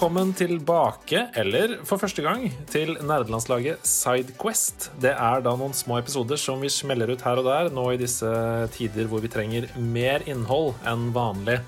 velkommen tilbake, eller for første gang, til nerdelandslaget Sidequest. Det er da noen små episoder som vi smeller ut her og der nå i disse tider hvor vi trenger mer innhold enn vanlig.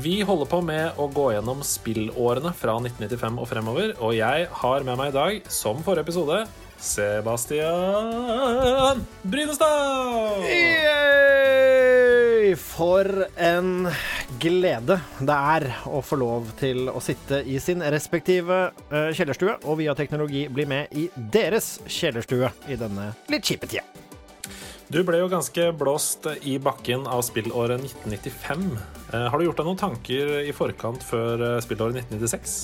Vi holder på med å gå gjennom spillårene fra 1995 og fremover, og jeg har med meg i dag, som forrige episode, Sebastian Brynestad! Yay! For en glede det er å få lov til å sitte i sin respektive eh, kjellerstue, og via teknologi bli med i deres kjellerstue i denne litt kjipe tida. Du ble jo ganske blåst i bakken av spillåret 1995. Eh, Har du gjort deg noen tanker i forkant før eh, spillåret 1996?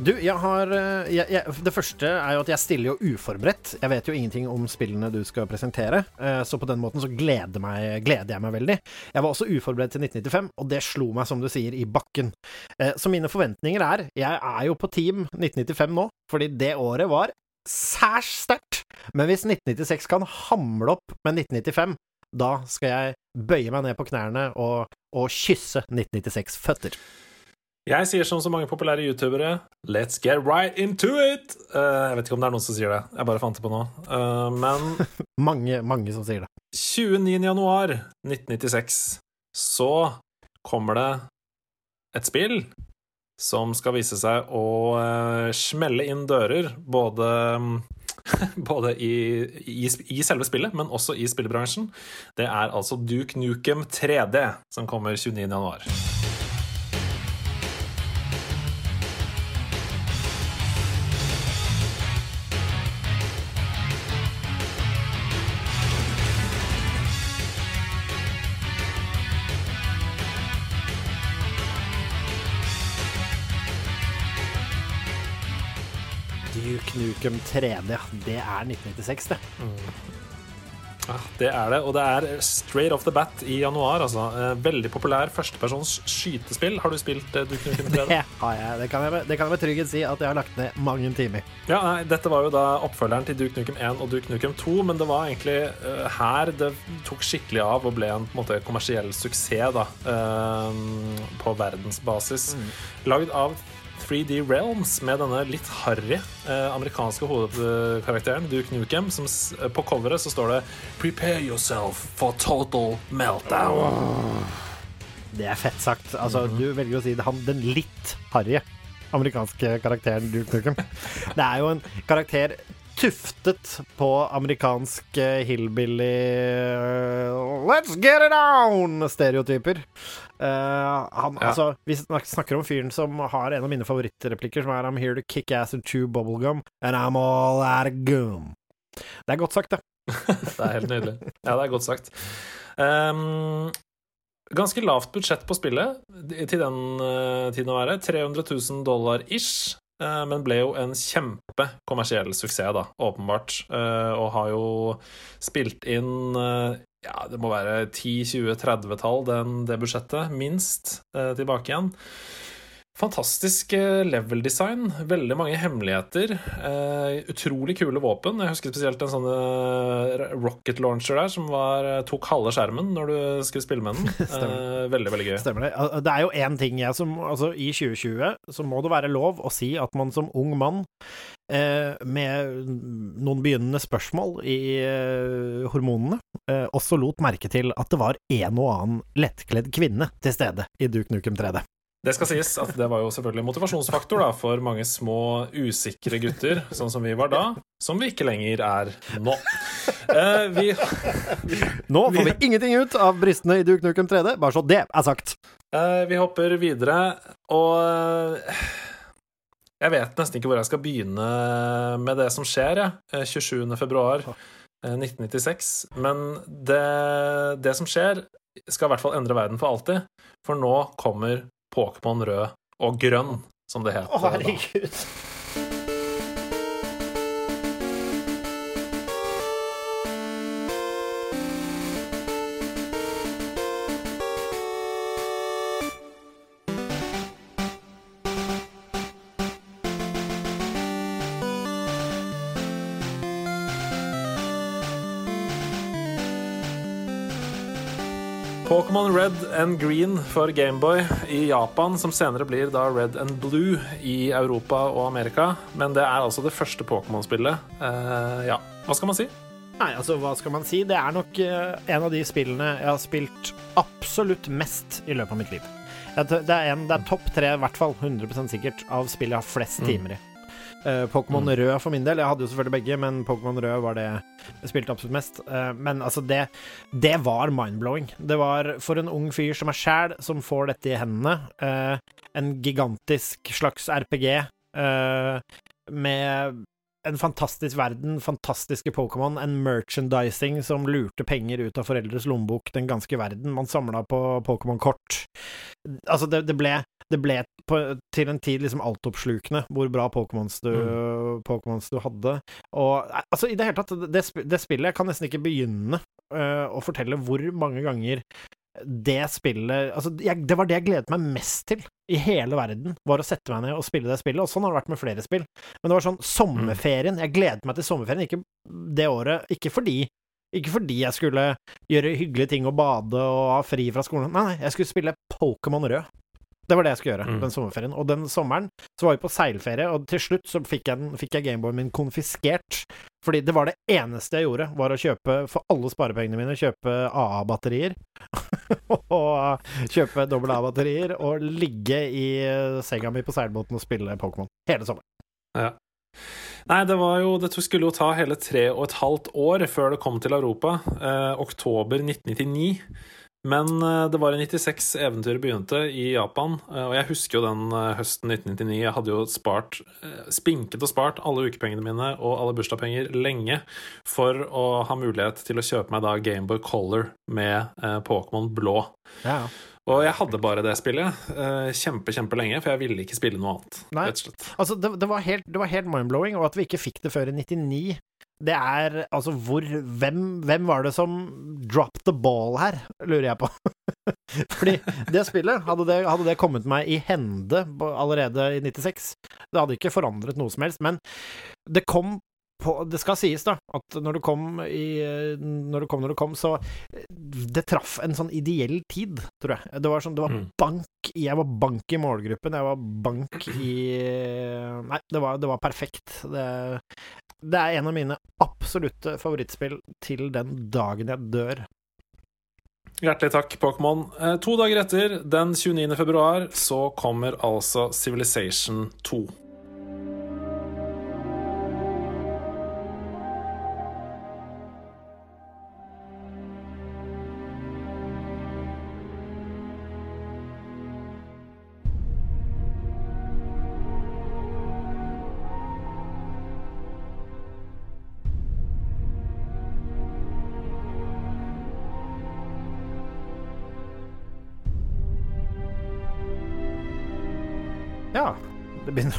Du, jeg har eh, jeg, jeg, Det første er jo at jeg stiller jo uforberedt. Jeg vet jo ingenting om spillene du skal presentere, eh, så på den måten så gleder, meg, gleder jeg meg veldig. Jeg var også uforberedt til 1995, og det slo meg, som du sier, i bakken. Eh, Så mine forventninger er Jeg er jo på team 1995 nå, fordi det året var særs sterkt. Men hvis 1996 kan hamle opp med 1995, da skal jeg bøye meg ned på knærne og, og kysse 1996-føtter. Jeg sier som så mange populære youtubere Let's get right into it! Uh, jeg vet ikke om det er noen som sier det. Jeg bare fant det på nå. Uh, men Mange, mange som sier det. 29. januar 1996 så kommer det et spill som skal vise seg å uh, smelle inn dører, både både i, i, i selve spillet, men også i spillbransjen. Det er altså Duke Nukem 3D som kommer 29. januar. Duke Nukem 3D, det er 1996, det. Ja, det er det, og det er straight off the bat i januar. Altså. Eh, Veldig populær førstepersons skytespill. Har du spilt eh, Duke Nukem 3D? Det har jeg. Det kan jeg, med- det kan jeg med trygghet si at jeg har lagt ned mange timer. Ja, nei, Dette var jo da oppfølgeren til Duke Nukem 1 og Duke Nukem 2, men det var egentlig uh, her det tok skikkelig av og ble en, på en måte, kommersiell suksess da, uh, på verdensbasis. Lagd av 3D Realms med denne litt harry eh, amerikanske hovedkarakteren Duke Nukem. Som, på coveret så står det 'Prepare yourself for total meltdown'. Det er fett sagt. Altså, Du velger å si det, han, den litt harry amerikanske karakteren Duke Nukem. Det er jo en karakter tuftet på amerikansk eh, hillbilly eh, Let's get it down-stereotyper. Eh, han, Ja. altså, vi snakker om fyren som har en av mine favorittreplikker, som er I'm here to kick ass and chew bubblegum, and I'm all out of gum. Det er godt sagt, det. Det er helt nydelig. Ja, det er godt sagt. Um, ganske lavt budsjett på spillet til den uh, tiden å være. 300 000 dollar ish. Eh, men ble jo en kjempekommersiell suksess, da, åpenbart. Eh, og har jo spilt inn eh, Ja, det må være 10-20-30-tall, det budsjettet. Minst tilbake igjen. Fantastisk eh, level design. Veldig mange hemmeligheter. Eh, utrolig kule våpen. Jeg husker spesielt en sånn eh, rocket launcher der som var, eh, tok halve skjermen når du skulle spille med den. Eh, veldig, veldig gøy. Stemmer det. Det er jo én ting jeg som Altså, i 2020 så må det være lov å si at man som ung mann eh, med noen begynnende spørsmål i hormonene også lot merke til at det var en og annen lettkledd kvinne til stede i Duke Nukem 3D. Det skal sies at det var jo selvfølgelig motivasjonsfaktor da, for mange små, usikre gutter, sånn som vi var da, som vi ikke lenger er nå. Eh, vi, Nå får vi ingenting ut av bristene i Duke Nukem 3D, bare så det er sagt. eh, vi hopper videre, og eh, jeg vet nesten ikke hvor jeg skal begynne med det som skjer, jeg. Eh, 27. februar eh, 1996. Men det, det som skjer, skal i hvert fall endre verden for alltid. For nå kommer Pokémon rød og grønn, som det het. Å, da. Pokémon Red and Green for Gameboy i Japan, som senere blir da Red and Blue i Europa og Amerika. Men det er altså det første Pokémon-spillet. Uh, ja, hva skal man si? Nei, altså, hva skal man si? Det er nok uh, en av de spillene jeg har spilt absolutt mest i løpet av mitt liv. Det er, en, det er topp tre, i hvert fall 100% sikkert, av spill jeg har flest mm. timer i. Uh, Pokémon mm. Rød for min del. Jeg hadde jo selvfølgelig begge, men Pokémon Rød var det jeg spilte absolutt mest. Uh, men altså, det, det var mind-blowing. Det var for en ung fyr som er sjæl, som får dette i hendene, uh, en gigantisk slags RPG med en fantastisk verden, fantastiske Pokémon, en merchandising som lurte penger ut av foreldres lommebok den ganske verden. Man samla på Pokémon-kort. Altså, det, det, ble, det ble på, til en tid liksom altoppslukende hvor bra Pokémons du, mm. du, hadde. Og altså, i det hele tatt, det, det spillet Jeg kan nesten ikke begynne uh, å fortelle hvor mange ganger det spillet Altså, jeg, det var det jeg gledet meg mest til i hele verden, var å sette meg ned og spille det spillet. Og sånn har det vært med flere spill. Men det var sånn sommerferien. Jeg gledet meg til sommerferien, ikke det året Ikke fordi ikke fordi jeg skulle gjøre hyggelige ting og bade og ha fri fra skolen. Nei, nei, jeg skulle spille Pokémon Rød. Det var det jeg skulle gjøre mm. den sommerferien. Og den sommeren så var vi på seilferie, og til slutt så fikk jeg, fikk jeg Gameboyen min konfiskert. Fordi det var det eneste jeg gjorde, var å kjøpe, for alle sparepengene mine, kjøpe AA-batterier. og kjøpe dobbel A-batterier, og ligge i senga mi på seilbåten og spille Pokémon hele sommeren. Ja. Nei, det var jo Det skulle jo ta hele tre og et halvt år før det kom til Europa. Eh, oktober 1999. Men eh, det var i 96 eventyret begynte i Japan, eh, og jeg husker jo den eh, høsten 1999. Jeg hadde jo spart, spinket og spart alle ukepengene mine og alle bursdagspenger lenge for å ha mulighet til å kjøpe meg da Gameboy Color med Pokémon blå. Ja. Og jeg hadde bare det spillet kjempe, kjempelenge, for jeg ville ikke spille noe annet. Nei. Altså, det, det, var helt, helt mind-blowing, og at vi ikke fikk det før i 99 det er altså hvor hvem, hvem, var det som dropped the ball her, lurer jeg på. Fordi det spillet, hadde det, hadde det, kommet meg i hende allerede i 96, det hadde ikke forandret noe som helst, men det kom på, det skal sies, da, at når du kom i Når du kom når du kom, så Det traff en sånn ideell tid, tror jeg. Det var sånn Det var mm. bank Jeg var bank i målgruppen. Jeg var bank i Nei, det var, det var perfekt. Det, det er en av mine absolutte favorittspill til den dagen jeg dør. Hjertelig takk, Pokémon. Eh, to dager etter, den 29. februar, så kommer altså Civilization 2.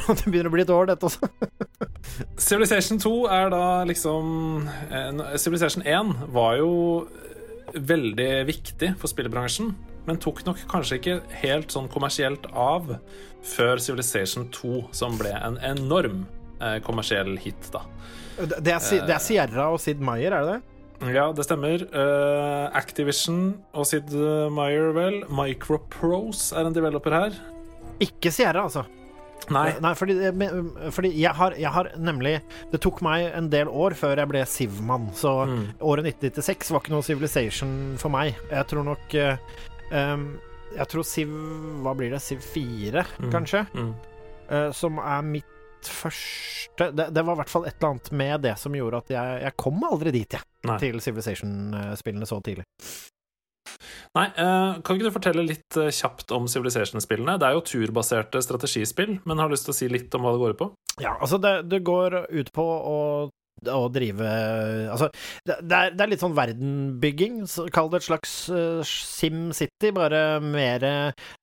Begynner, det begynner, å bli et år, dette også. Civilization 2 er da liksom Civilization 1 var jo veldig viktig for spillbransjen, men tok nok kanskje ikke helt sånn kommersielt av før Civilization 2, som ble en enorm eh, kommersiell hit, da. Det er, det er, Sierra og Sid Meyer, er det det? Ja, det stemmer. Uh, Activision og Sid Meyer, vel. Microprose er en developer her. Ikke Sierra, altså. Nei. Nei fordi, fordi jeg, har, jeg, har, nemlig Det tok meg en del år før jeg ble Siv-mann, så mm. året 1996 var ikke noe Civilization for meg. Jeg tror nok um, Jeg tror Siv Hva blir det? Siv 4, mm. kanskje? Mm. Uh, som er mitt første det, det, var i hvert fall et eller annet med det som gjorde at jeg, jeg kom aldri dit, jeg, Nei. til Civilization-spillene så tidlig. Nei, eh, Kan ikke du fortelle litt eh, kjapt om Civilization-spillene? Det er jo turbaserte strategispill, men har lyst til å si litt om hva det går ut på? Ja, altså det, det går ut på å å drive Altså, det, er, det, er, litt sånn verdenbygging. Så kall det et slags uh, SimCity, bare mer,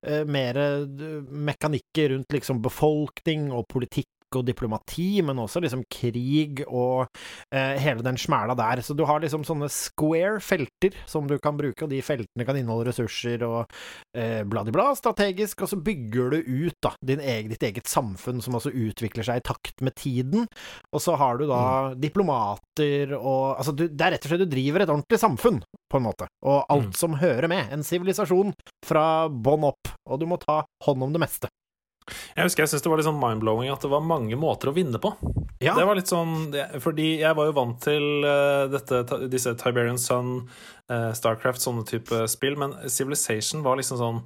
uh, mekanikker rundt liksom befolkning og politikk og diplomati, men også liksom krig og eh, hele den smæla der. Så du har liksom sånne square felter som du kan bruke, og de feltene kan inneholde ressurser og eh, bladibla, strategisk, og så bygger du ut da egen, ditt eget samfunn, som også utvikler seg i takt med tiden. Og så har du da mm. diplomater og Altså, du, det er rett og slett du driver et ordentlig samfunn på en måte. Og alt Mm. som hører med. En sivilisasjon fra bånn opp. Og du må ta hånd om det meste. Jeg husker jeg syntes det var litt sånn mind-blowing at det var mange måter å vinne på. Ja. Det var litt sånn Fordi jeg var jo vant til eh, dette, disse Tiberian Sun, eh, Starcraft, sånne type spill, men Civilization var liksom sånn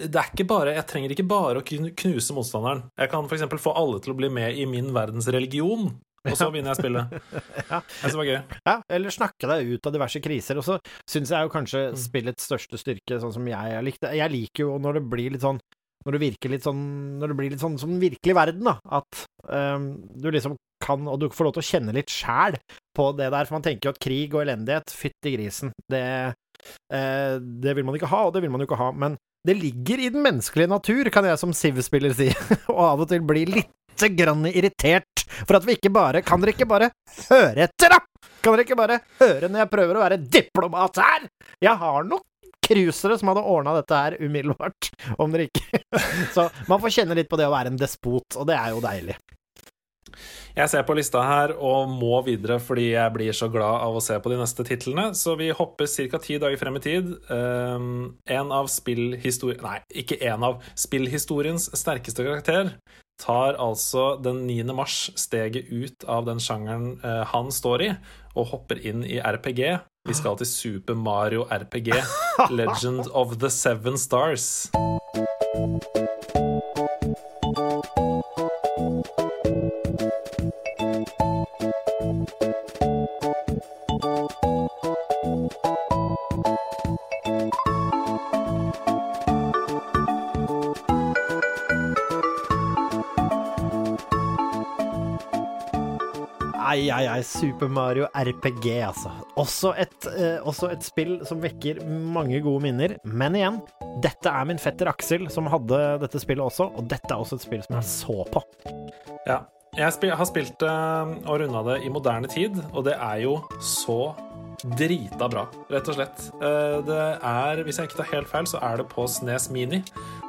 Det er ikke bare, Jeg trenger ikke bare å knuse motstanderen. Jeg kan f.eks. få alle til å bli med i min verdens religion, og så begynner jeg spillet. Ja. Jeg det var gøy. Ja, eller snakke deg ut av diverse kriser. Og så syns jeg jo kanskje Mm. spillets største styrke, sånn som jeg likte Jeg liker jo når det blir litt sånn Når du virker litt sånn Når det blir litt sånn som den virkelige verden, da. At um, du liksom kan Og du får lov til å kjenne litt sjæl på det der. For man tenker jo at krig og elendighet, fytti grisen, det uh, Det vil man ikke ha, og det vil man jo ikke ha. Men det ligger i den menneskelige natur, kan jeg som Siv-spiller si, og av og til bli litt grann irritert for at vi ikke bare Kan dere ikke bare høre etter, da? Kan dere ikke bare høre når jeg prøver å være diplomat her? Jeg har noen cruisere som hadde ordna dette her umiddelbart, om dere ikke Så man får kjenne litt på det å være en despot, og det er jo deilig. Jeg ser på lista her og må videre fordi jeg blir så glad av å se på de neste titlene, så vi hopper ca. ti dager frem i tid. Um, en av spillhistori... Nei, ikke en av spillhistoriens sterkeste karakter tar altså den 9. mars steget ut av den sjangeren eh, han står i, og hopper inn i RPG. Vi skal til Super Mario RPG, Legend of the Seven Stars. Ai, ai, ai, Super Mario RPG, altså. Også et, eh, også et spill som vekker mange gode minner. Men igjen, dette er min fetter Aksel som hadde dette spillet også, og dette er også et spill som jeg så på. Ja. Jeg spil, har spilt det og runda det i moderne tid, og det er jo så drita bra, rett og slett. Eh, Det er, hvis jeg ikke tar helt feil, så er det på Snes Mini,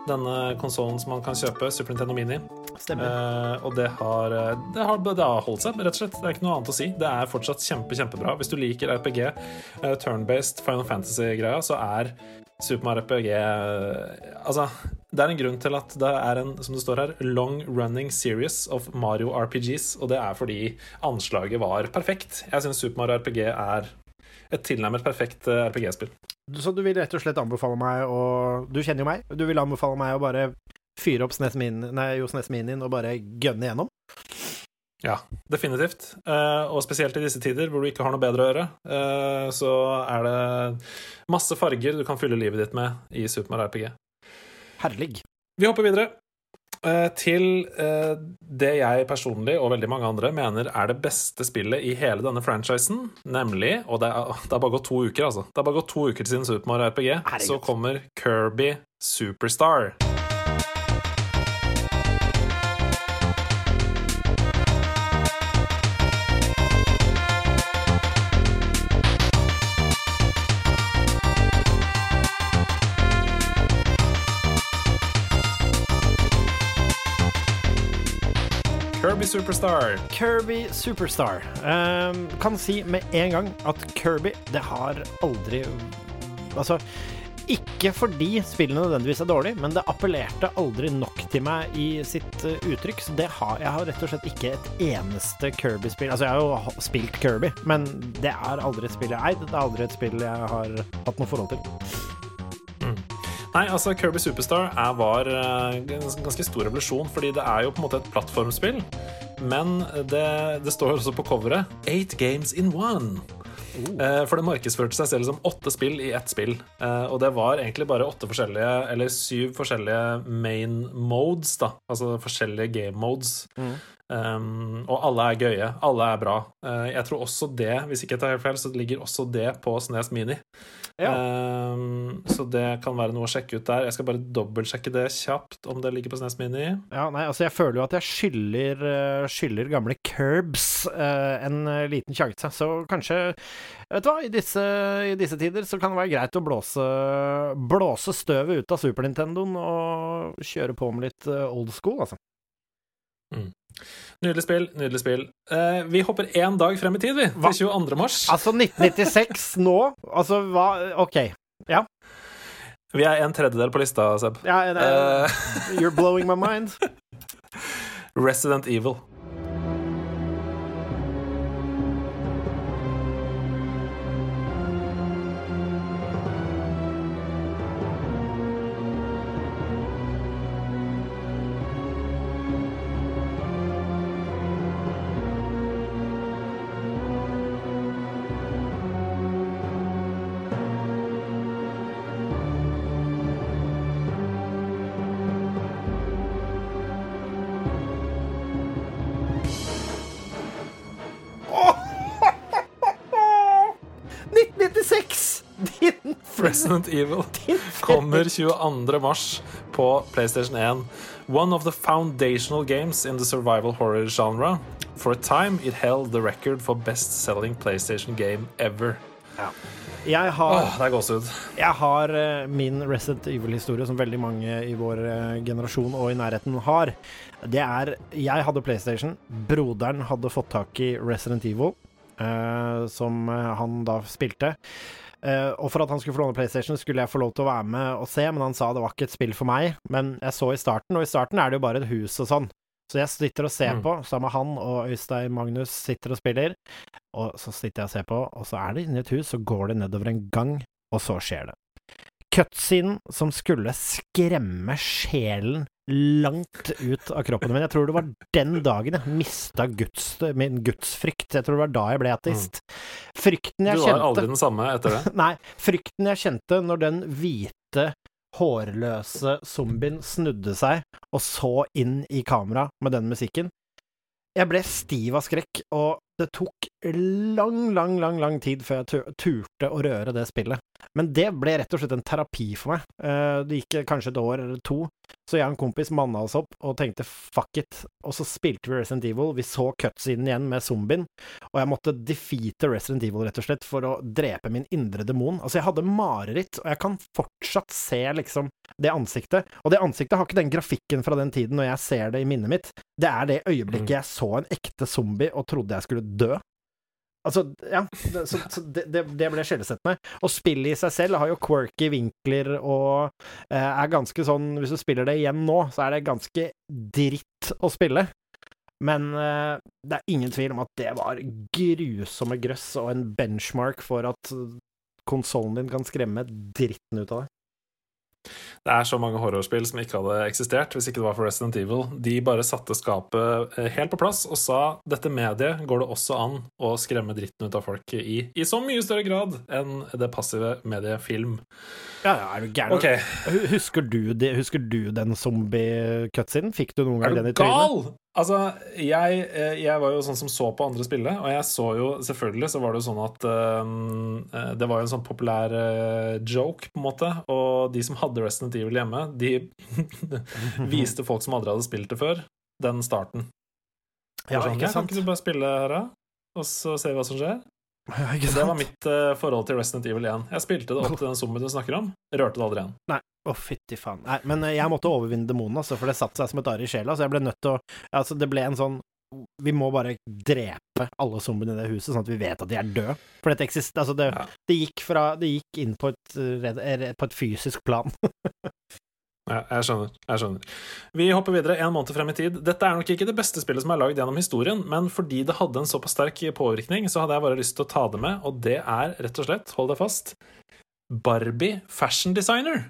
denne konsollen som man kan kjøpe, Super Nintendo Mini. Stemmer. Eh, og det har, det, har, det har holdt seg, rett og slett. Det er ikke noe annet å si. Det er fortsatt kjempe, kjempebra. Hvis du liker RPG, eh, turn-based Final Fantasy-greia, så er Super Mario RPG eh, Altså, det er en grunn til at det er en, som det står her, long running series of Mario RPGs, og det er fordi anslaget var perfekt. Jeg syns Super Mario RPG er et tilnærmet perfekt eh, RPG-spill. Så du vil rett og slett anbefale meg å Du kjenner jo meg. Du vil anbefale meg å bare fyre opp SNES Mini, nei, jo, SNES Minien og bare gønne gjennom? Ja, definitivt. Eh, og spesielt i disse tider hvor du ikke har noe bedre å gjøre, eh, så er det masse farger du kan fylle livet ditt med i Super Mario RPG. Herlig. Vi hopper videre eh, til det jeg personlig og veldig mange andre mener er det beste spillet i hele denne franchisen, nemlig Og det er, det er bare gått to uker, altså. Det er bare gått to uker siden Supermar RPG. Herregud. Så kommer Kirby Superstar. Kirby Superstar. Kirby Superstar. Um, kan si med en gang at Kirby, det har aldri Altså, ikke fordi spillene nødvendigvis er dårlige, men det appellerte aldri nok til meg i sitt eh, uttrykk. Så det har, jeg har rett og slett ikke et eneste Kirby-spill Altså, jeg har jo spilt Kirby, men det er aldri et spill jeg har. Det er aldri et spill jeg har hatt noe forhold til. Nei, altså Kirby Superstar er, var eh, en ganske stor revolusjon, fordi det er jo på en måte et plattformspill. Men det, det står også på coveret 'Eight games in one'. Eh, For det markedsførte seg selv som åtte spill i ett spill. Eh, Og det var egentlig bare åtte forskjellige, eller syv forskjellige main modes, da. Altså forskjellige game modes. Um, og alle er gøye. Alle er bra. Uh, jeg tror også det, hvis ikke jeg tar helt feil, så ligger også det på Snes Mini. Ja. Um, så det kan være noe å sjekke ut der. Jeg skal bare dobbeltsjekke det kjapt, om det ligger på Snes Mini. Ja, nei, altså jeg føler jo at jeg skylder, eh, skylder gamle Curbs uh, en liten sjanse, så kanskje Vet du hva, i disse, i disse tider så kan det være greit å blåse, blåse støvet ut av Super Nintendoen og kjøre på med litt old school, altså. Nydelig spill, nydelig spill. Eh, vi hopper én dag frem i tid, vi. Hva? Til 22. mars. Altså 1996 nå? Altså hva OK. Ja. Vi er en tredjedel på lista, Seb. ja det, uh, you're blowing my mind. Resident Evil. Resident Evil kommer 22. mars på PlayStation 1. One of the foundational games in the survival horror genre. For a time it held the record for best-selling PlayStation game ever. Jeg har Åh, det er gåsehud. Jeg har eh, min Resident Evil-historie, som veldig mange i vår eh, generasjon og i nærheten har. Det er Jeg hadde PlayStation. Broderen hadde fått tak i Resident Evil, eh, som eh, han da spilte. Eh, og for at han skulle få låne PlayStation, skulle jeg få lov til å være med og se, men han sa det var ikke et spill for meg. Men jeg så i starten, og i starten er det jo bare et hus og sånn. Så jeg sitter og ser Mm. på, sammen med han og Øystein Magnus sitter og spiller. Og så sitter jeg og ser på, og så er det inni et hus, så går det nedover en gang, og så skjer det. Cutscenen som skulle skremme sjelen langt ut av kroppen min. Jeg tror det var den dagen jeg mista guds, min gudsfrykt. Jeg tror det var da jeg ble ateist. Frykten Du var kjente aldri den samme etter det. Nei, frykten jeg kjente når den hvite, hårløse zombien snudde seg og så inn i kamera med den musikken. Jeg ble stiv av skrekk, og det tok lang, lang, lang lang tid før jeg turte å røre det spillet. Men det ble rett og slett en terapi for meg. Eh, Det gikk kanskje et år eller to, så jeg og en kompis manna oss opp og tenkte fuck it, og så spilte vi Resident Evil. Vi så cutscenen igjen med zombien, og jeg måtte defeate Resident Evil, rett og slett, for å drepe min indre demon. Altså, jeg hadde mareritt, og jeg kan fortsatt se liksom det ansiktet. Og det ansiktet har ikke den grafikken fra den tiden når jeg ser det i minnet mitt. Det er det øyeblikket jeg så en ekte zombie og trodde jeg skulle dø. Altså, ja, det, så, så det, det ble skjellsettende. Og spillet i seg selv har jo quirky vinkler og eh, er ganske sånn Hvis du spiller det igjen nå, så er det ganske dritt å spille. Men eh, det er ingen tvil om at det var grusomme grøss og en benchmark for at konsollen din kan skremme dritten ut av deg. Det er så mange horrorspill som ikke hadde eksistert hvis ikke det var for Resident Evil. De bare satte skapet eh, helt på plass og sa dette mediet går det også an å skremme dritten ut av folk i, i så mye større grad enn det passive mediet film. Ja, ja, er du gæren? Okay. Husker du, husker du den zombie-cutscenen? Fikk du noen er gang den i trynet? gal?! Altså, jeg, eh, jeg var jo sånn som så på andre spille, og jeg så jo Selvfølgelig så var det jo sånn at eh, Det var jo en sånn populær uh, joke, på en måte, og de som hadde Resident Evil hjemme, de viste folk som aldri hadde spilt det før, den starten. Ja, sånn, ikke sant? Kan ikke du bare spille her, da? Og så ser vi hva som skjer? Ja, ikke Det var mitt uh, forhold til Resident Evil 1. Jeg spilte det opp til den zombien du snakker om, rørte det aldri igjen. Nei, å fytti faen. Nei, men eh, jeg måtte overvinne demonen, altså, for det satte seg som et arr i sjela, så jeg ble nødt til å Altså, det ble en sånn Vi må bare drepe alle zombiene i det huset, sånn at vi vet at de er døde. For dette eksist... Altså, det, Ja. det gikk fra Det gikk inn på et, på et fysisk plan. Ja, jeg skjønner. jeg skjønner. Vi hopper videre en måned frem i tid. Dette er nok ikke det beste spillet som er lagd gjennom historien, men fordi det hadde en såpass sterk påvirkning, så hadde jeg bare lyst til å ta det med, og det er rett og slett, hold deg fast, Barbie Fashion Designer.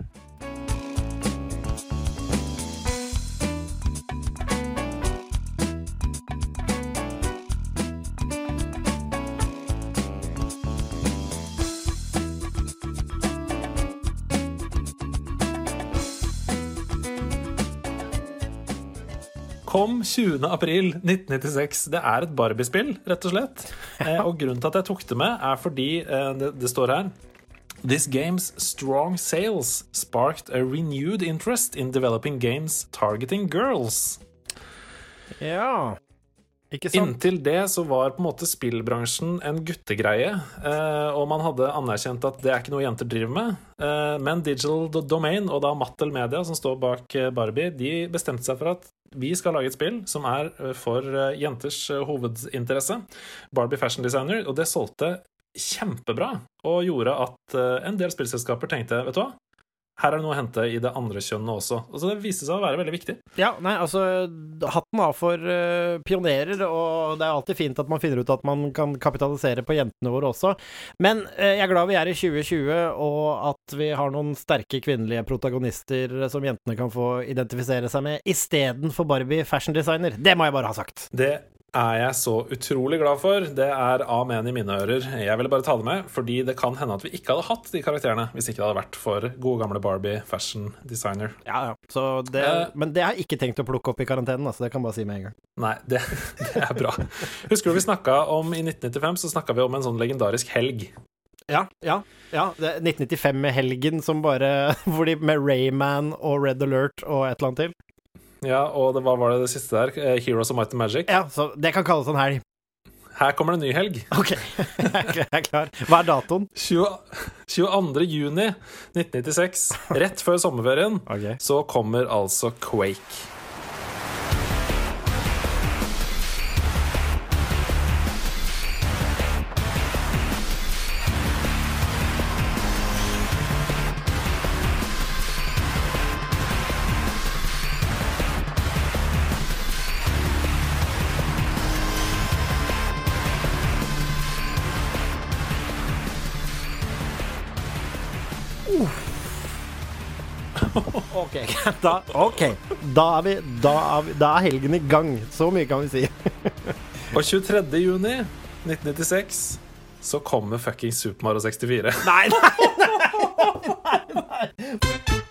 Kom 20. april 1996. Det er et Barbie-spill, rett og slett. Eh, og grunnen til at jeg tok det med, er fordi eh, det, det står her This game's strong sales sparked a renewed interest in developing games targeting girls. Ja Ikke sant? Inntil det så var på en måte spillbransjen en guttegreie, eh, og man hadde anerkjent at det er ikke noe jenter driver med. Eh, men Digital Domain og da Mattel Media, som står bak Barbie, de bestemte seg for at vi skal lage et spill som er eh, for eh, jenters eh, hovedinteresse. Barbie Fashion Designer. Og det solgte kjempebra, og gjorde at en del spillselskaper tenkte vet du hva, her er det noe å hente i det andre kjønnet også. Altså, Det viste seg å være veldig viktig. Ja, nei, altså Hatten av for uh, pionerer, og det er alltid fint at man finner ut at man kan kapitalisere på jentene våre også. Men uh, jeg er glad vi er i 2020, og at vi har noen sterke kvinnelige protagonister som jentene kan få identifisere seg med, istedenfor Barbie fashion designer. Det må jeg bare ha sagt. Det er jeg så utrolig glad for. Det er amen i mine ører. Jeg ville bare ta det med, fordi det kan hende at vi ikke hadde hatt de karakterene hvis ikke det hadde vært for gode gamle Barbie fashion designer. Ja, ja. Det, uh, men det har jeg ikke tenkt å plukke opp i karantenen, altså. Det kan jeg bare si med en gang. Nei, det, det er bra. Husker du vi snakka om i 1995, så snakka vi om en sånn legendarisk helg. Ja, ja. ja. 1995-helgen som bare Hvor de med Rayman og Red Alert og et eller annet til. Ja, og det, hva var det det siste der? Eh, Heroes of Might and Magic? Ja, så det kan kalles en helg. Her kommer det en ny helg. Ok, jeg er klar. Hva er datoen? 20, 22. juni 1996. Rett før sommerferien. Okay. Så kommer altså Quake. da, OK. Da, er vi, da, er vi, da er helgen i gang. Så mye kan vi si. Og 23. juni 1996 så kommer fucking Super Mario 64. Nei, nei, nei! nei, nei.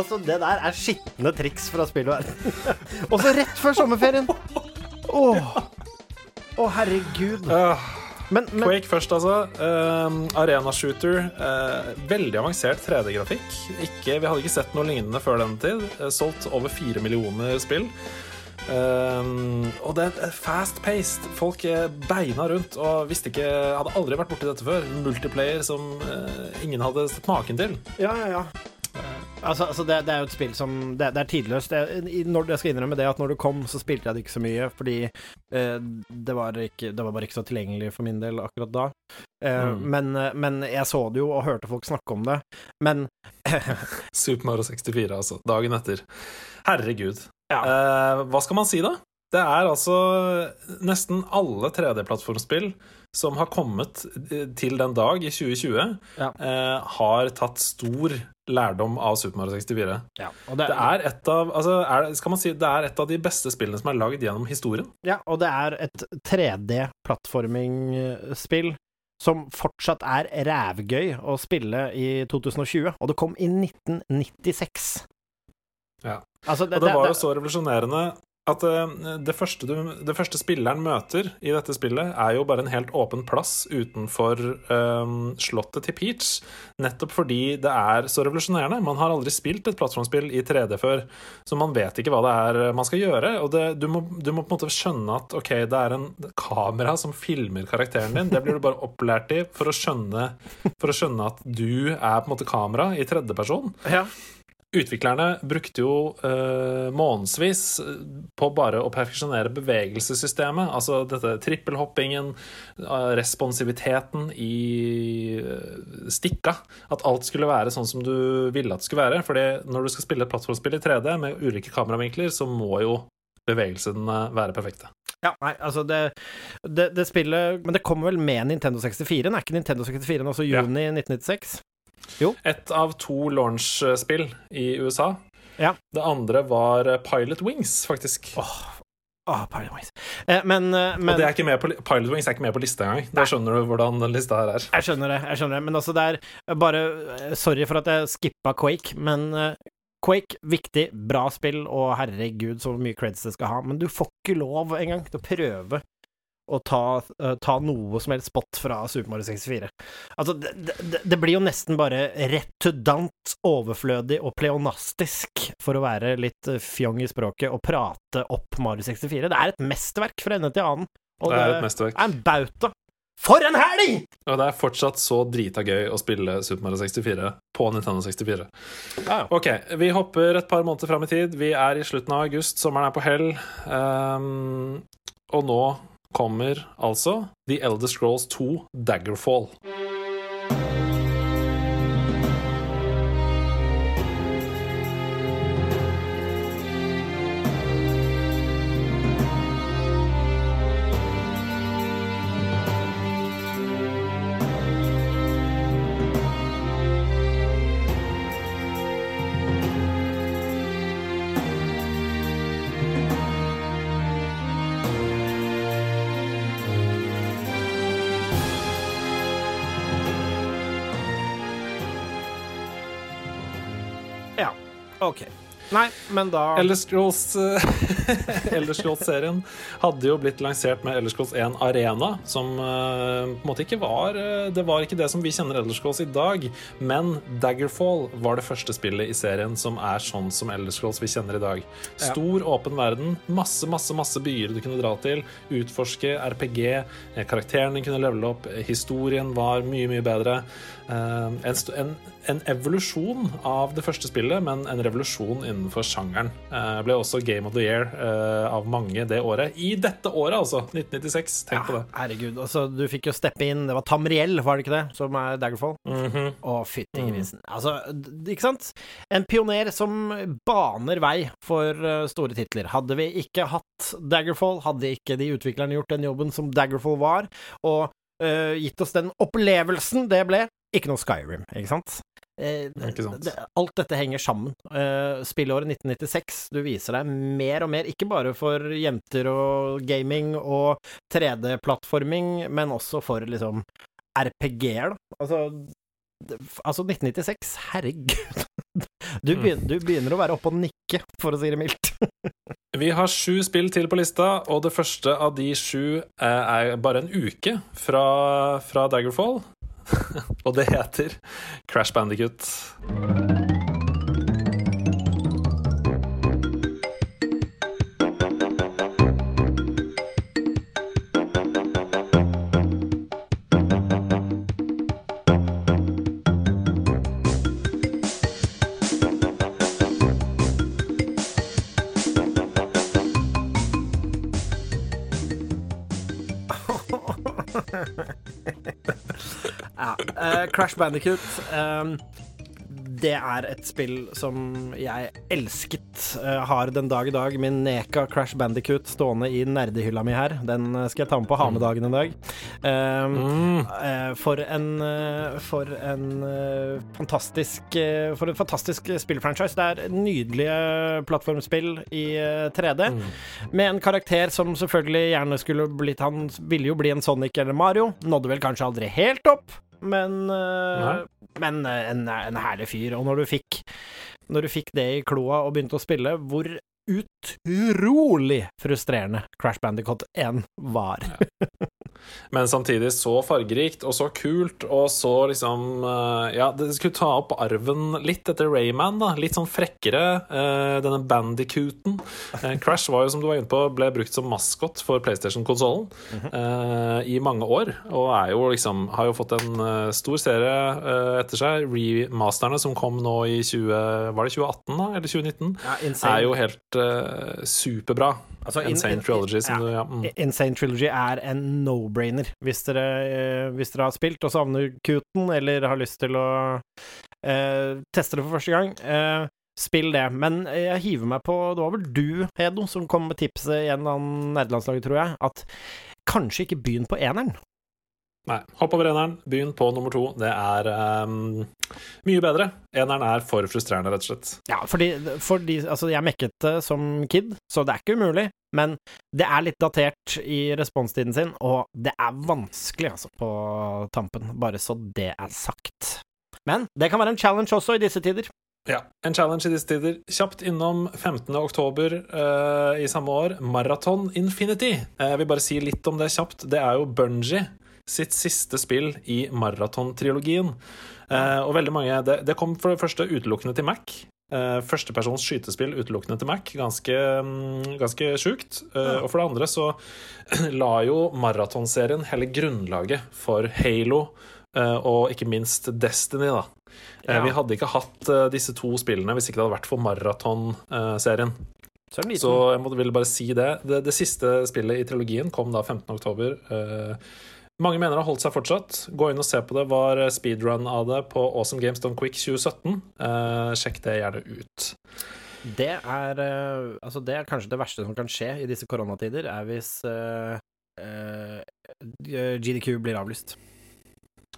Altså, det der er skitne triks fra spillverden. Og så rett før sommerferien! Å, oh. oh, herregud. Men, men, Quake først, altså. Uh, Arena-shooter. Uh, veldig avansert 3D-grafikk. Vi hadde ikke sett noe lignende før den tid. Uh, solgt over fire millioner spill. Uh, og det er fast-paced. Folk beina rundt og visste ikke Hadde aldri vært borti dette før. Multiplayer som uh, ingen hadde sett maken til. Ja, ja, ja. Altså, altså det, det, er jo et spill som Det, det er tidløst. Jeg, når, jeg skal innrømme det at når det kom, så spilte jeg det ikke så mye, fordi eh, det, var ikke, det var bare ikke så tilgjengelig for min del akkurat da. Eh, mm. men, eh, men, jeg så det jo og hørte folk snakke om det. Men Super Mario 64, altså. Dagen etter. Herregud. Ja. Eh, hva skal man si, da? Det er altså nesten alle 3D-plattformspill som har kommet eh, til den dag i 2020, ja. eh, har tatt stor lærdom av Super Mario 64. Ja, det, det, er et av altså, er, skal man si, det er et av de beste spillene som er lagd gjennom historien. Ja, og det er et 3D-plattformingspill som fortsatt er rævgøy å spille i 2020, og det kom i 1996. Ja. Altså, det, og det var jo så revolusjonerende at eh, det første, du, det første, spilleren møter i dette spillet, er jo bare en helt åpen plass utenfor um, slottet til Peach. Nettopp fordi det er så revolusjonerende. Man har aldri spilt et plattformspill i 3D før, så man vet ikke hva det er man skal gjøre. Og det, du, må, du, må, på en måte skjønne at ok, det er en kamera som filmer karakteren din. Det blir du bare opplært i for å skjønne, for å skjønne at du er på en måte kamera i tredjeperson. Ja. Utviklerne brukte jo uh, månedsvis på bare å perfeksjonere bevegelsessystemet. Altså dette trippelhoppingen, uh, responsiviteten i stikka. At alt skulle være sånn som du ville at det skulle være. Fordi når du skal spille et plattformspill i 3D med ulike kameravinkler, så må jo bevegelsene være perfekte. Ja, nei, altså det, det, det, spillet Men det kommer vel med Nintendo 64? Er ikke Nintendo 64 også juni ja. 1996? Jo. Et av to launch-spill i USA. Ja. Det andre var Pilot Wings, faktisk. Åh, oh, Pilot Wings. Eh, men, eh, men... Og er på, Pilot Wings er ikke med på lista engang. Da skjønner du hvordan den lista her er. Jeg skjønner det. jeg skjønner det Men altså, det er bare eh, Sorry for at jeg skippa Quake, men Quake, viktig, bra spill, og herregud, så mye creds det skal ha. Men du får ikke lov engang til å prøve å ta, uh, ta noe som helst spot fra Super Mario 64. Altså, det, det, det blir jo nesten bare retudant, overflødig og pleonastisk, for å være litt eh, fjong i språket, å prate opp Mario 64. Det er et mesterverk fra ende til annen. Og Det er et mesterverk. er en bauta. For en helg! Og det er fortsatt så drita gøy å spille Super Mario 64 på Nintendo 64. Ja, ja. Ok, vi hopper et par måneder fram i tid. Vi er i slutten av august, sommeren er på hell. Um, og nå kommer altså The Elder Scrolls 2 Daggerfall. Ok. Nei, men da Elder Scrolls eh, hadde jo blitt lansert med Elder Scrolls 1 Arena, som eh, på en måte ikke var eh, Det var ikke det som vi kjenner Elder Scrolls i dag, men Daggerfall var det første spillet i serien som er sånn som Elder Scrolls vi kjenner i dag. Stor, åpen verden, masse, masse, masse byer du kunne dra til, utforske, RPG, karakterene kunne levele opp, historien var mye, mye bedre. En, en, en evolusjon av det første spillet, men en revolusjon innenfor sjangeren. Eh, ble også Game of the Year eh, av mange det året. I dette året, altså! 1996. Tenk på det. Herregud, altså, du fikk jo steppe inn Det var Tamriel, var det ikke det, som er Daggerfall? Mhm. Å, fytti grisen. Altså, ikke sant? En pioner som baner vei for eh, store titler. Hadde vi ikke hatt Daggerfall, hadde ikke de utviklerne gjort den jobben som Daggerfall var, og eh, gitt oss den opplevelsen det ble, ikke noe Skyrim, ikke sant? Eh, alt dette henger sammen. Uh, spillåret 1996, du viser deg mer og mer, ikke bare for jenter og gaming og 3D-plattforming, men også for liksom RPG-er, da. Altså, altså 1996, herregud. Du begynner, du begynner å være oppe og nikke, for å si det mildt. Vi har sju spill til på lista, og det første av de sju eh, er bare en uke fra, fra Daggerfall. og det heter Crash Bandicut. Crash Bandicoot Um, Det er et spill som jeg elsket. eh, har den dag i dag min Neka Crash Bandicoot stående i nerdehylla mi her. Den eh, skal jeg ta med på ha-med-dagen en dag. Um, Mm. eh, for en For en fantastisk For en fantastisk spillfranchise. Det er nydelige plattformspill i eh, 3D. Mm. Med en karakter som selvfølgelig gjerne skulle blitt Han ville jo bli en Sonic eller Mario. Nådde vel kanskje aldri helt opp, men eh, Men eh, en, en herlig fyr. Og når du fikk Når du fikk det i kloa og begynte å spille, hvor utrolig frustrerende Crash Bandicoot 1 var. Men samtidig så fargerikt og så kult, og så liksom eh, Ja, det skulle ta opp arven litt etter Rayman, da. Litt sånn frekkere. eh, denne bandicooten. Eh, Crash var jo, som du var inne på, ble brukt som maskot for PlayStation-konsollen eh, i mange år, og er jo liksom Har jo fått en stor serie etter seg. Remasterne som kom nå i 20... Var det 2018, da? Eller 2019? Ja, Er jo helt superbra. Altså, Insane in- Trilogy, som ja. du ja, mm. Insane Trilogy er en no-brainer hvis eh, hvis dere har spilt og savner Kuten, eller har lyst til å eh, teste det for første gang. Eh, spill det. Men jeg hiver meg på Det var vel du, Hedo, som kom med tipset i en eller annen nerdelandslag, tror jeg, at kanskje ikke begynn på eneren. Nei, hopp over eneren, begynn på nummer to. Det er um, mye bedre. Eneren er for frustrerende, rett og slett. Ja, fordi, fordi Altså, jeg mekket det som kid, så det er ikke umulig. Men det er litt datert i responstiden sin, og det er vanskelig, altså, på tampen. Bare så det er sagt. Men det kan være en challenge også i disse tider. Ja. En challenge i disse tider. Kjapt innom 15. oktober eh, i samme år. Marathon Infinity. Eh, jeg vil bare si litt om det kjapt. Det er jo Bungie sitt siste spill i maratontrilogien. Eh, og veldig mange det, det kom for det første utelukkende til Mac. Uh, Førstepersons skytespill utelukkende til Mac. Ganske, um, ganske sjukt. Uh, og for det andre så la jo maratonserien hele grunnlaget for Halo uh, og ikke minst Destiny, da. Ja. Vi hadde ikke hatt disse to spillene hvis ikke det hadde vært for maratonserien. Så, så jeg ville bare si det. det. det. siste spillet i trilogien kom da 15. Mange mener det har holdt seg fortsatt. Gå inn og se på det. Var speedrun av det på Awesome Games Done Quick 2017. Eh, sjekk det gjerne ut. Det er, eh, altså det er kanskje det verste som kan skje i disse koronatider, er hvis eh, eh, GDQ blir avlyst.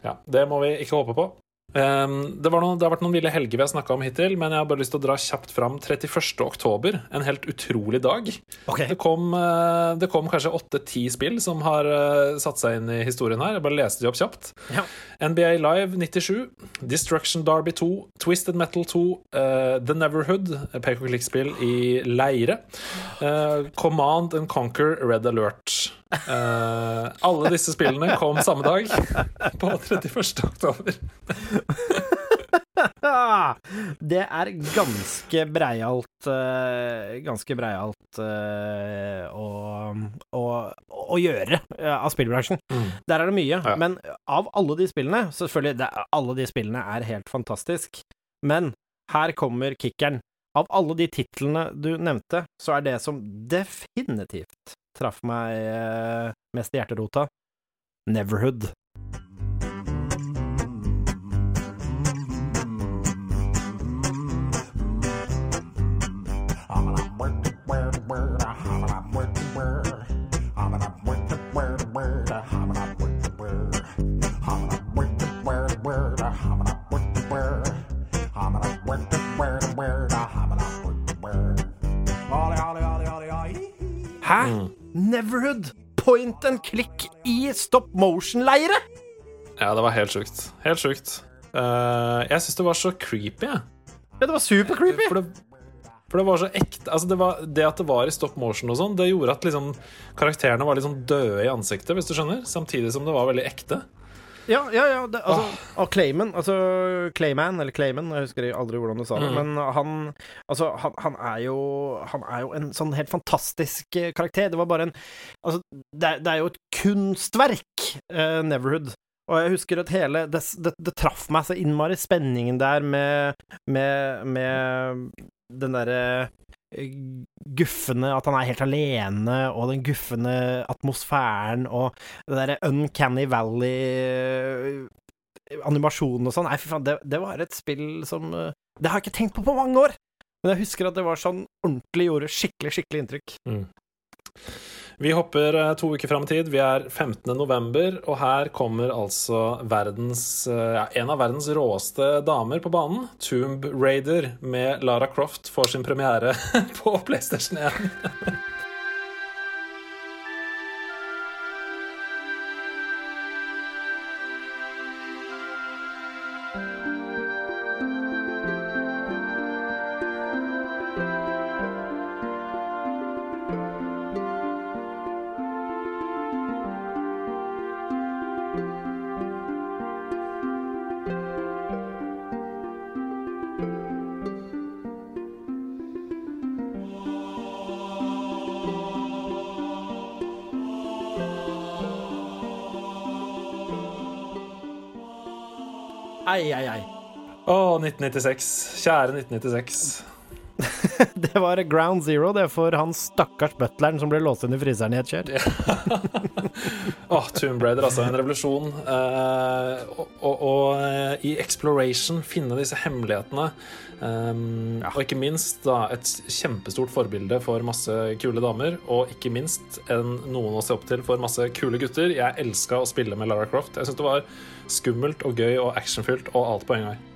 Ja, det må vi ikke håpe på. Um, det, noe, det, har vært noen ville helger vi har snakka om hittil, men jeg har bare lyst til å dra kjapt fram 31. oktober. En helt utrolig dag. Okay. Det, kom, uh, det, kom, kanskje åtte-ti spill som har uh, satt seg inn i historien her. Jeg bare leste de opp kjapt. Ja. NBA Live 97, Destruction Derby 2, Twisted Metal 2, uh, eh, The Neverhood, pek og klikk-spill i leire, Command and Conquer Red Alert. Uh, alle disse spillene kom samme dag, på 31. oktober. det er ganske breialt uh, Ganske breialt uh, å, å, å, gjøre av spillbransjen. Mm. Der er det mye. Ja. Men av alle de spillene Selvfølgelig, det, alle de spillene er helt fantastisk, men her kommer kickeren. Av alle de titlene du nevnte, så er det som definitivt traff meg eh, mest i hjerterota. Neverhood. Hæ? Mm. Neverhood! Point and click i stop motion-leire! Ja, det var helt sjukt. Helt sjukt. Uh, jeg syns det var så creepy, jeg. Ja, det var super creepy. For det, for det var så ekte altså det, var, det, at det var i stop motion og sånn, det gjorde at liksom, karakterene var litt sånn døde i ansiktet, hvis du skjønner. Samtidig som det var veldig ekte. Ja, ja, ja. Det, altså. Og Clayman, altså Clayman, eller Clayman, jeg husker aldri hvordan du sa det, mm. men han Altså, han, han, er jo Han er jo en sånn helt fantastisk eh, karakter. Det var bare en Altså, det, det er jo et kunstverk, uh, Neverhood. Og jeg husker at hele Det, det, det traff meg så innmari, spenningen der med, med, med den derre guffende At han er helt alene, og den guffende atmosfæren og det derre Uncanny Valley-animasjonen og sånn. Nei, fy faen, det, det, var et spill som Det har jeg ikke tenkt på på mange år! Men jeg husker at det var sånn ordentlig gjorde skikkelig, skikkelig inntrykk. Mm. Vi hopper eh, to uker fram i tid. Vi er 15. november, og her kommer altså verdens, eh, ja, en av verdens råeste damer på banen. Tomb Raider med Lara Croft får sin premiere på PlayStation 1. 1996. Kjære 1996. det var ground zero, det, for han stakkars butleren som ble låst inn i fryseren i et kjør. Oh, Tomb Raider, altså. En revolusjon. Eh, og, og, og uh, i Exploration finne disse hemmelighetene. Um, ja. Og ikke minst da, et kjempestort forbilde for masse kule damer. Og ikke minst en, noen å se opp til for masse kule gutter. Jeg elska å spille med Lara Croft. Jeg syns det var skummelt og gøy og actionfylt og alt på en gang.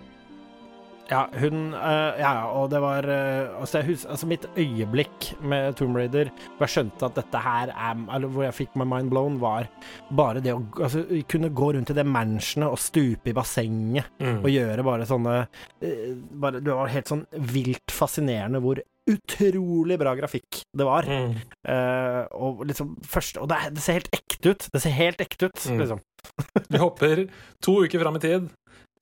Ja, hun uh, Ja, og det var uh, altså, jeg hus, altså, mitt øyeblikk med Tomb Raider hvor jeg skjønte at dette her er Eller hvor jeg fikk my mind blown, var bare det å altså, kunne gå rundt i det mansionet og stupe i bassenget Mm. og gjøre bare sånne uh, bare, Det var helt sånn vilt fascinerende hvor utrolig bra grafikk det var. Mm. Og liksom først Og det, det ser helt ekte ut. Det ser helt ekte ut, Mm. liksom. Vi hopper to uker fram i tid.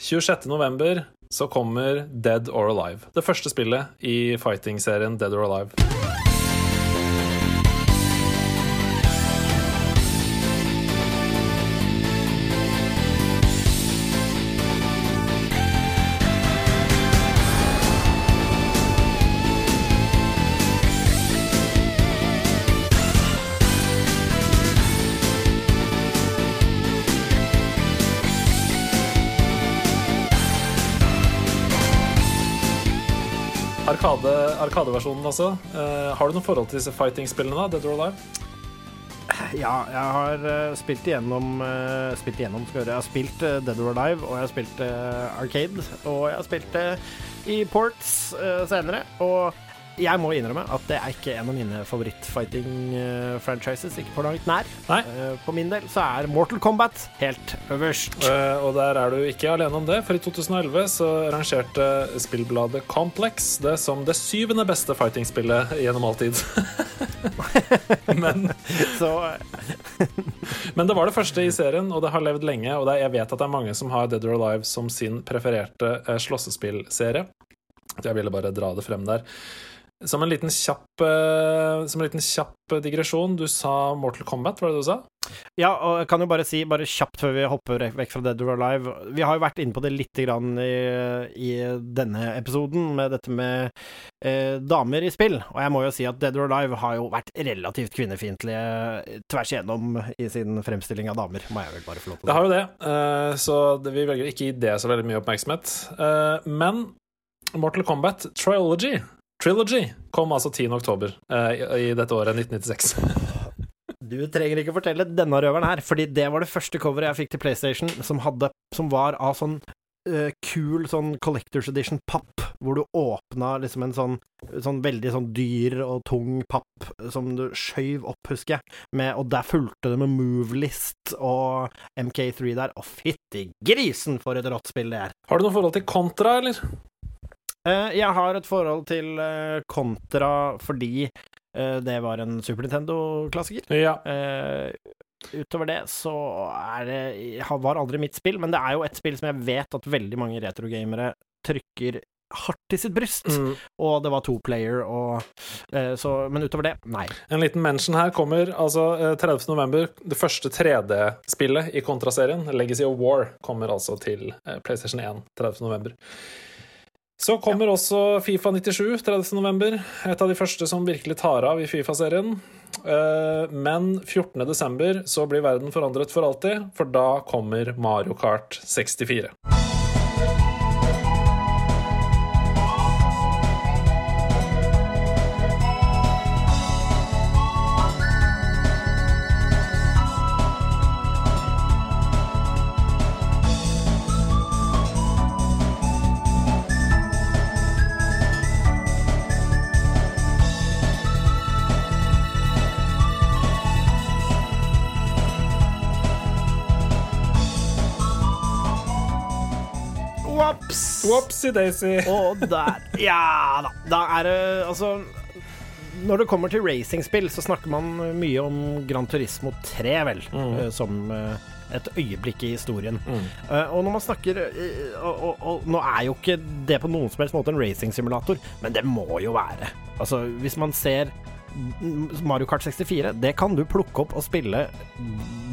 26. november så kommer Dead or Alive. Det første spillet i fighting-serien Dead or Alive. Arkade, Arkadeversjonen, altså. Uh, har du noe forhold til disse fighting-spillene, da? Dead or Alive? Ja, jeg har uh, spilt igjennom uh, Spilt igjennom, skal jeg høre. Jeg har spilt eh, Dead or Alive, og jeg har spilt eh, Arcade, og jeg har spilt det i ports senere. Og jeg må innrømme at det er ikke en av mine favoritt-fighting-franchises. ikke på langt nær. Eh, på min del så er Mortal Kombat helt øverst. Uh, og der er du ikke alene om det, for i 2011 så rangerte spillbladet Complex det som det syvende beste fighting-spillet gjennom all tid. men, Så men det var det første i serien, og det har levd lenge. Og er, jeg vet at det er mange som har Dead or Alive som sin prefererte eh, slåssespillserie. Jeg ville bare dra det frem der. Som en liten kjapp eh, Som en liten kjapp digresjon, du sa Mortal Kombat, var det du sa? Ja, og jeg kan jo bare si, bare kjapt før vi hopper vekk fra Dead or Alive Vi har jo vært inne på det litt grann i, i denne episoden, med dette med eh, damer i spill. Og jeg må jo si at Dead or Alive har jo vært relativt kvinnefiendtlige tvers igjennom i sin fremstilling av damer, må jeg vel bare få lov til Det har jo det, uh, så det, vi velger ikke å gi det så veldig mye oppmerksomhet. Uh, Men Mortal Kombat Trilogy Trilogy kom altså 10. oktober eh, i, i dette året, 1996. Du trenger ikke fortelle denne røveren her, fordi det var det første coveret jeg fikk til PlayStation som, hadde, som var av sånn uh, kul sånn Collectors Edition-papp, hvor du åpna liksom en sånn, sånn veldig sånn dyr og tung papp som du skjøv opp, husker jeg, med, og der fulgte det med Movelist og MK3 der. og fytti grisen, for et rått spill det er! Har du noe forhold til Contra, eller? Eh, jeg har et forhold til Kontra Contra fordi eh, det var en Super Nintendo-klassiker. Ja. Eh, utover det så er det var aldri mitt spill, men det er jo et spill som jeg vet at veldig mange retrogamere trykker hardt i sitt bryst. Mm. Og det var to player, og eh, så Men utover det, nei. En liten mention her kommer altså eh, 30. november. Det første 3D-spillet i Contra-serien, Legacy of War, kommer altså til eh, PlayStation 1 30. Så kommer også Fifa 97 30. november. Et av de første som virkelig tar av i Fifa-serien. Eh, Men 14. desember så blir verden forandret for alltid, for da kommer Mario Kart 64. Ops! Whoopsie-daisy! Og der Ja da. Da er det altså Når det kommer til racingspill, så snakker man mye om Gran Turismo 3, vel, Mm. eh, som eh, et øyeblikk i historien. Mm. Eh, og når man snakker og, og, og nå er jo ikke det på noen som helst måte en racingsimulator, men det må jo være. Altså, hvis man ser Mario Kart 64, det kan du plukke opp og spille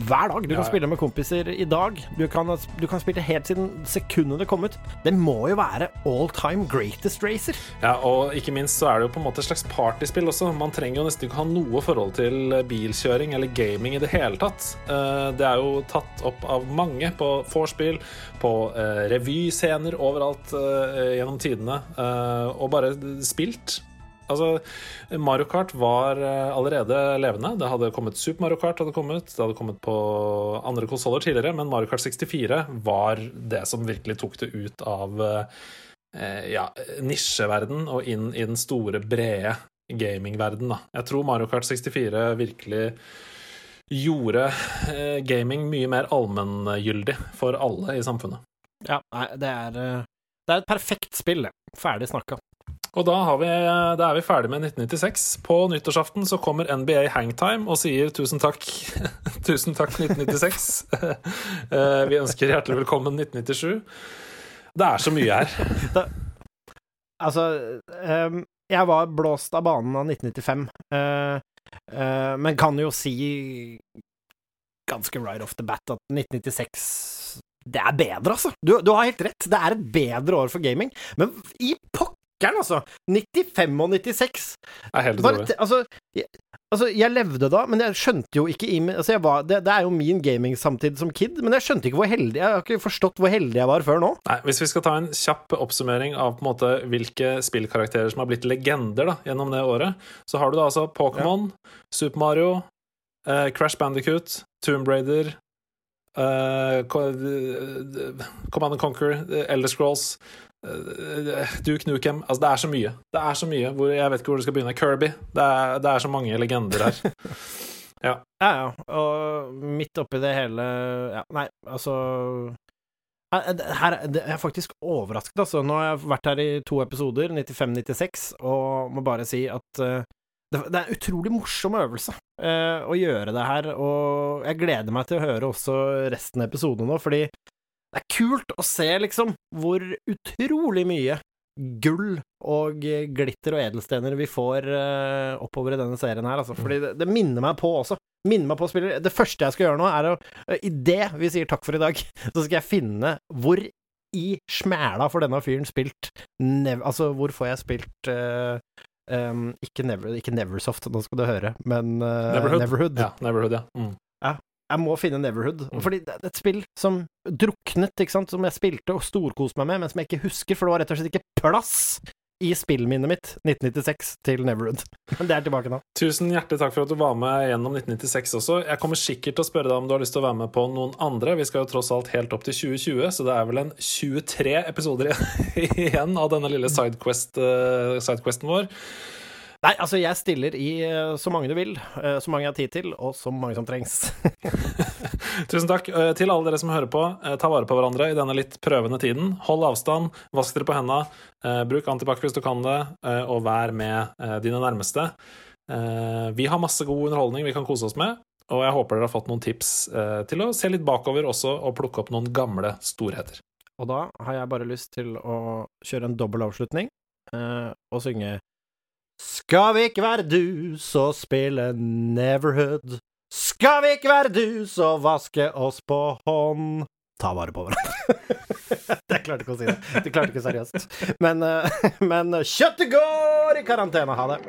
hver dag. Du kan spille med kompiser i dag. Du kan, du kan spille helt siden sekundet det kom ut. Det må jo være all time greatest racer. Ja, og ikke minst så er det jo på en måte et slags partyspill også. Man trenger jo nesten ikke ha noe forhold til bilkjøring eller gaming i det hele tatt. Eh, Det er jo tatt opp av mange på vorspiel, på eh, revyscener overalt eh, gjennom tidene, og bare spilt. Altså, Mario Kart var eh, allerede levende. Det hadde kommet Super Mario Kart, hadde kommet, det hadde kommet på andre konsoller tidligere, men Mario Kart 64 var det som virkelig tok det ut av eh, ja, nisjeverden og inn i den store, brede gamingverden, da. Jeg tror Mario Kart 64 virkelig gjorde eh, gaming mye mer allmenngyldig for alle i samfunnet. Ja, nei, det er eh, Det er et perfekt spill. Ferdig snakka. Og da, vi, da, er vi ferdig med 1996. På nyttårsaften så kommer NBA Hangtime og sier tusen takk. tusen takk, 1996. Eh, vi ønsker hjertelig velkommen 1997. Det er så mye her. Da, altså um, Jeg var blåst av banen av 1995, uh, uh, men kan jo si ganske right off the bat at 1996 det er bedre, altså. Du, du, har helt rett. Det er et bedre år for gaming. Men i pokkeren, altså! 95 og 96. er helt utrolig. Altså, jeg, altså, jeg levde da, men jeg skjønte jo ikke i altså var, det, det, er jo min gaming samtid som kid, men jeg skjønte ikke hvor heldig Jeg har ikke forstått hvor heldig jeg var før nå. Nei, Hvis vi skal ta en kjapp oppsummering av på en måte hvilke spillkarakterer som har blitt legender da, gjennom det året, så har du da altså Pokémon, ja. Super Mario, eh, Crash Bandicoot, Tomb Raider Uh, Command and Conquer, Elder Scrolls, Duke Nukem Altså, det er så mye. Det er så mye hvor Jeg vet ikke hvor du skal begynne. Kirby. Det er, det er så mange legender her. ja. ja, ja. Og midt oppi det hele Ja, nei, altså her, jeg er faktisk overrasket, altså. Nå har jeg vært her i to episoder, 95-96, og må bare si at uh, det, det, er en utrolig morsom øvelse uh, å gjøre det her, og jeg gleder meg til å høre også resten av episoden nå, fordi det er kult å se, liksom, hvor utrolig mye gull og glitter og edelstener vi får uh, oppover i denne serien her, altså. Fordi det, det, minner meg på også. Minner meg på spiller. Det første jeg skal gjøre nå, er å uh, Idet vi sier takk for i dag, så skal jeg finne hvor i smæla for denne fyren spilt nev Altså, hvor får jeg spilt uh, Um, ikke, Never, ikke, Neversoft, nå skal du høre, men uh, Neverhood. Neverhood. Ja, Neverhood, ja. Mm. ja. Jeg må finne Neverhood. Mm. Fordi det er et spill som druknet, ikke sant, som jeg spilte og storkoste meg med, men som jeg ikke husker, for det var rett og slett ikke plass i spillminnet mitt 1996 til Neverhood. Men det er tilbake nå. Tusen hjertelig takk for at du var med gjennom 1996 også. Jeg kommer sikkert til å spørre deg om du har lyst til å være med på noen andre. Vi skal jo tross alt helt opp til 2020, så det er vel en 23 episoder igjen av denne lille sidequest, uh, sidequesten vår. Nei, altså, jeg stiller i uh, så mange du vil, uh, så mange jeg har tid til, og så mange som trengs. Tusen takk uh, til alle dere som hører på. ta vare på hverandre i denne litt prøvende tiden. Hold avstand, vask dere på henda, bruk antibac hvis du kan det, og vær med dine nærmeste. vi har masse god underholdning vi kan kose oss med, og jeg håper dere har fått noen tips til å se litt bakover også, og plukke opp noen gamle storheter. Og da har jeg bare lyst til å kjøre en dobbel avslutning og synge skal vi ikke være du, så spille Neverhood. Skal vi ikke være du, så vaske oss på hånd. Ta vare på hverandre. jeg klarte ikke å si det. Du klarte ikke seriøst. Men, uh, men kjøttet går i karantene. Ha det.